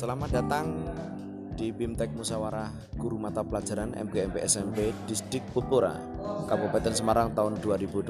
Selamat datang di BIMTEK Musyawarah Guru Mata Pelajaran MGMP SMP Distrik Putpura, Kabupaten Semarang tahun 2020.